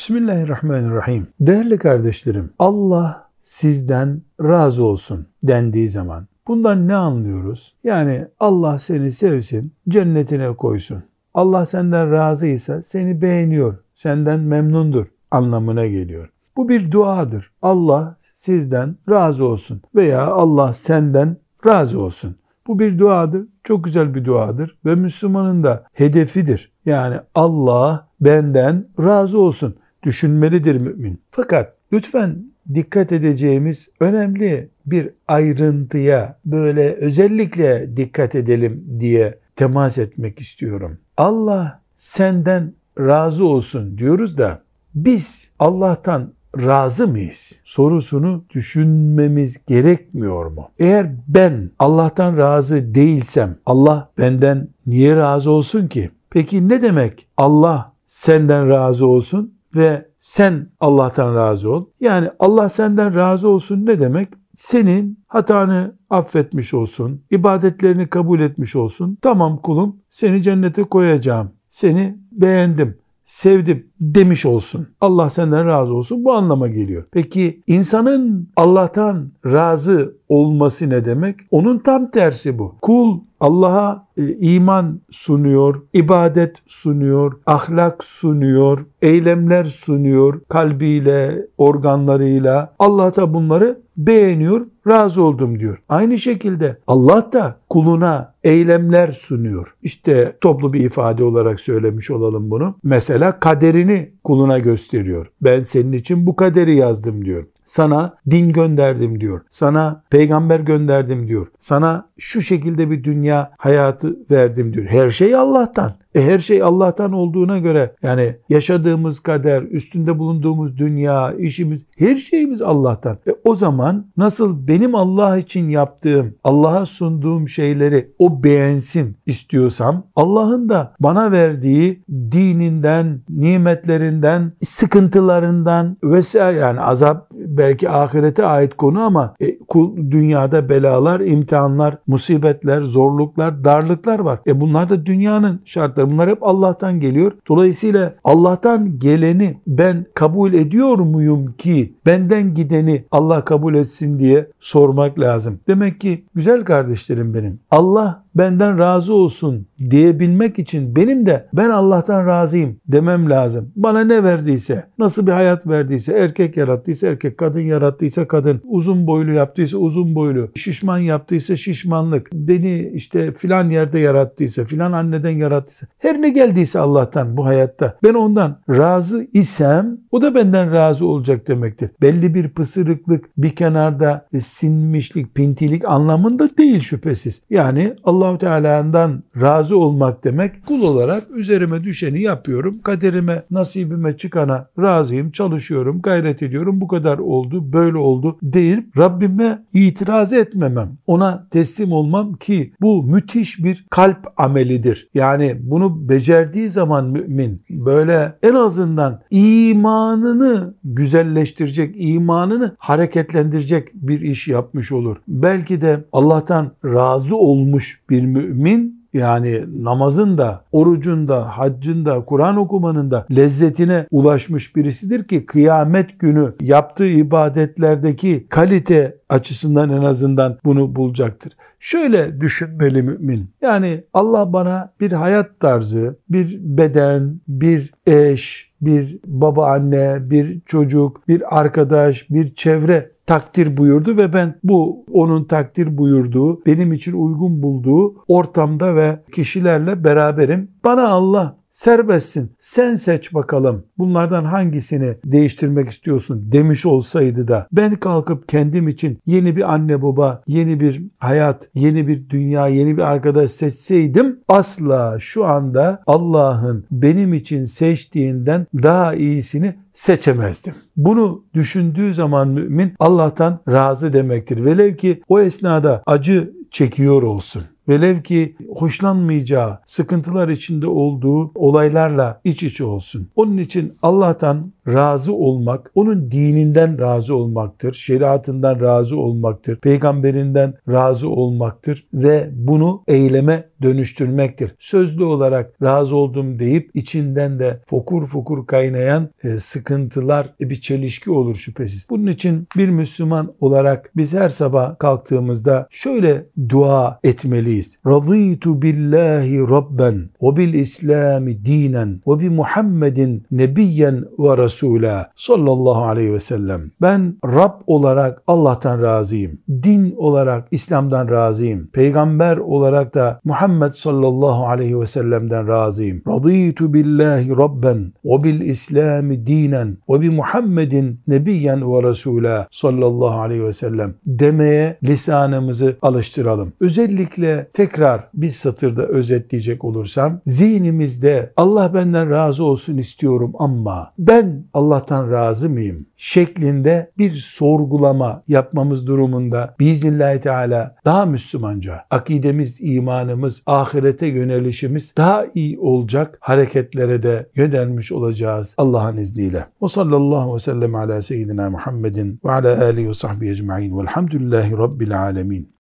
Bismillahirrahmanirrahim. Değerli kardeşlerim, Allah sizden razı olsun dendiği zaman bundan ne anlıyoruz? Yani Allah seni sevsin, cennetine koysun. Allah senden razıysa seni beğeniyor, senden memnundur anlamına geliyor. Bu bir duadır. Allah sizden razı olsun veya Allah senden razı olsun. Bu bir duadır. Çok güzel bir duadır ve Müslümanın da hedefidir. Yani Allah benden razı olsun düşünmelidir mümin. Fakat lütfen dikkat edeceğimiz önemli bir ayrıntıya böyle özellikle dikkat edelim diye temas etmek istiyorum. Allah senden razı olsun diyoruz da biz Allah'tan razı mıyız? Sorusunu düşünmemiz gerekmiyor mu? Eğer ben Allah'tan razı değilsem Allah benden niye razı olsun ki? Peki ne demek Allah senden razı olsun ve sen Allah'tan razı ol? Yani Allah senden razı olsun ne demek? Senin hatanı affetmiş olsun, ibadetlerini kabul etmiş olsun. Tamam kulum seni cennete koyacağım. Seni beğendim sevdim demiş olsun. Allah senden razı olsun bu anlama geliyor. Peki insanın Allah'tan razı olması ne demek? Onun tam tersi bu. Kul Allah'a e, iman sunuyor, ibadet sunuyor, ahlak sunuyor, eylemler sunuyor kalbiyle, organlarıyla. Allah da bunları beğeniyor, razı oldum diyor. Aynı şekilde Allah da kuluna eylemler sunuyor. İşte toplu bir ifade olarak söylemiş olalım bunu. Mesela kaderini kuluna gösteriyor. Ben senin için bu kaderi yazdım diyor. Sana din gönderdim diyor. Sana peygamber gönderdim diyor. Sana şu şekilde bir dünya hayatı verdim diyor. Her şey Allah'tan. E her şey Allah'tan olduğuna göre yani yaşadığımız kader, üstünde bulunduğumuz dünya, işimiz, her şeyimiz Allah'tan. E o zaman nasıl benim Allah için yaptığım, Allah'a sunduğum şeyleri o beğensin istiyorsam, Allah'ın da bana verdiği dininden, nimetlerinden, sıkıntılarından vesaire yani azap belki ahirete ait konu ama e, dünyada belalar, imtihanlar, musibetler, zorluklar, darlıklar var. E bunlar da dünyanın şartları. Bunlar hep Allah'tan geliyor. Dolayısıyla Allah'tan geleni ben kabul ediyor muyum ki benden gideni Allah kabul etsin diye sormak lazım. Demek ki güzel kardeşlerim benim. Allah benden razı olsun diyebilmek için benim de ben Allah'tan razıyım demem lazım. Bana ne verdiyse, nasıl bir hayat verdiyse, erkek yarattıysa erkek, kadın yarattıysa kadın, uzun boylu yaptıysa uzun boylu, şişman yaptıysa şişmanlık, beni işte filan yerde yarattıysa, filan anneden yarattıysa, her ne geldiyse Allah'tan bu hayatta ben ondan razı isem o da benden razı olacak demektir. Belli bir pısırıklık, bir kenarda sinmişlik, pintilik anlamında değil şüphesiz. Yani Allah Allahu Teala'dan razı olmak demek kul olarak üzerime düşeni yapıyorum. Kaderime, nasibime çıkana razıyım, çalışıyorum, gayret ediyorum. Bu kadar oldu, böyle oldu deyip Rabbime itiraz etmemem. Ona teslim olmam ki bu müthiş bir kalp amelidir. Yani bunu becerdiği zaman mümin böyle en azından imanını güzelleştirecek, imanını hareketlendirecek bir iş yapmış olur. Belki de Allah'tan razı olmuş bir mümin yani namazın da, orucun da, haccın da, Kur'an okumanın da lezzetine ulaşmış birisidir ki kıyamet günü yaptığı ibadetlerdeki kalite açısından en azından bunu bulacaktır. Şöyle düşünmeli mümin. Yani Allah bana bir hayat tarzı, bir beden, bir eş, bir baba anne, bir çocuk, bir arkadaş, bir çevre takdir buyurdu ve ben bu onun takdir buyurduğu, benim için uygun bulduğu ortamda ve kişilerle beraberim. Bana Allah serbestsin. Sen seç bakalım. Bunlardan hangisini değiştirmek istiyorsun demiş olsaydı da ben kalkıp kendim için yeni bir anne baba, yeni bir hayat, yeni bir dünya, yeni bir arkadaş seçseydim asla şu anda Allah'ın benim için seçtiğinden daha iyisini seçemezdim. Bunu düşündüğü zaman mümin Allah'tan razı demektir. Velev ki o esnada acı çekiyor olsun. Velev ki hoşlanmayacağı, sıkıntılar içinde olduğu olaylarla iç içe olsun. Onun için Allah'tan razı olmak, onun dininden razı olmaktır, şeriatından razı olmaktır, peygamberinden razı olmaktır ve bunu eyleme dönüştürmektir. Sözlü olarak razı oldum deyip içinden de fokur fokur kaynayan e, sıkıntılar e, bir çelişki olur şüphesiz. Bunun için bir Müslüman olarak biz her sabah kalktığımızda şöyle dua etmeliyiz. Raditu billahi rabben ve bil islami dinen ve bi Muhammedin nebiyyen ve rasula sallallahu aleyhi ve sellem. Ben Rab olarak Allah'tan razıyım. Din olarak İslam'dan razıyım. Peygamber olarak da Muhammed sallallahu aleyhi ve sellem'den razıyım. Raditu billahi rabben ve bil islami dinen ve bi Muhammedin nebiyyen ve rasula sallallahu aleyhi ve sellem demeye lisanımızı alıştıralım. Özellikle tekrar bir satırda özetleyecek olursam zihnimizde Allah benden razı olsun istiyorum ama ben Allah'tan razı mıyım? şeklinde bir sorgulama yapmamız durumunda biiznillahü teala daha Müslümanca akidemiz, imanımız, ahirete yönelişimiz daha iyi olacak hareketlere de yönelmiş olacağız Allah'ın izniyle. Ve sallallahu ve sellem ala seyyidina Muhammedin ve ala alihi ve sahbihi ecma'in velhamdülillahi rabbil alemin.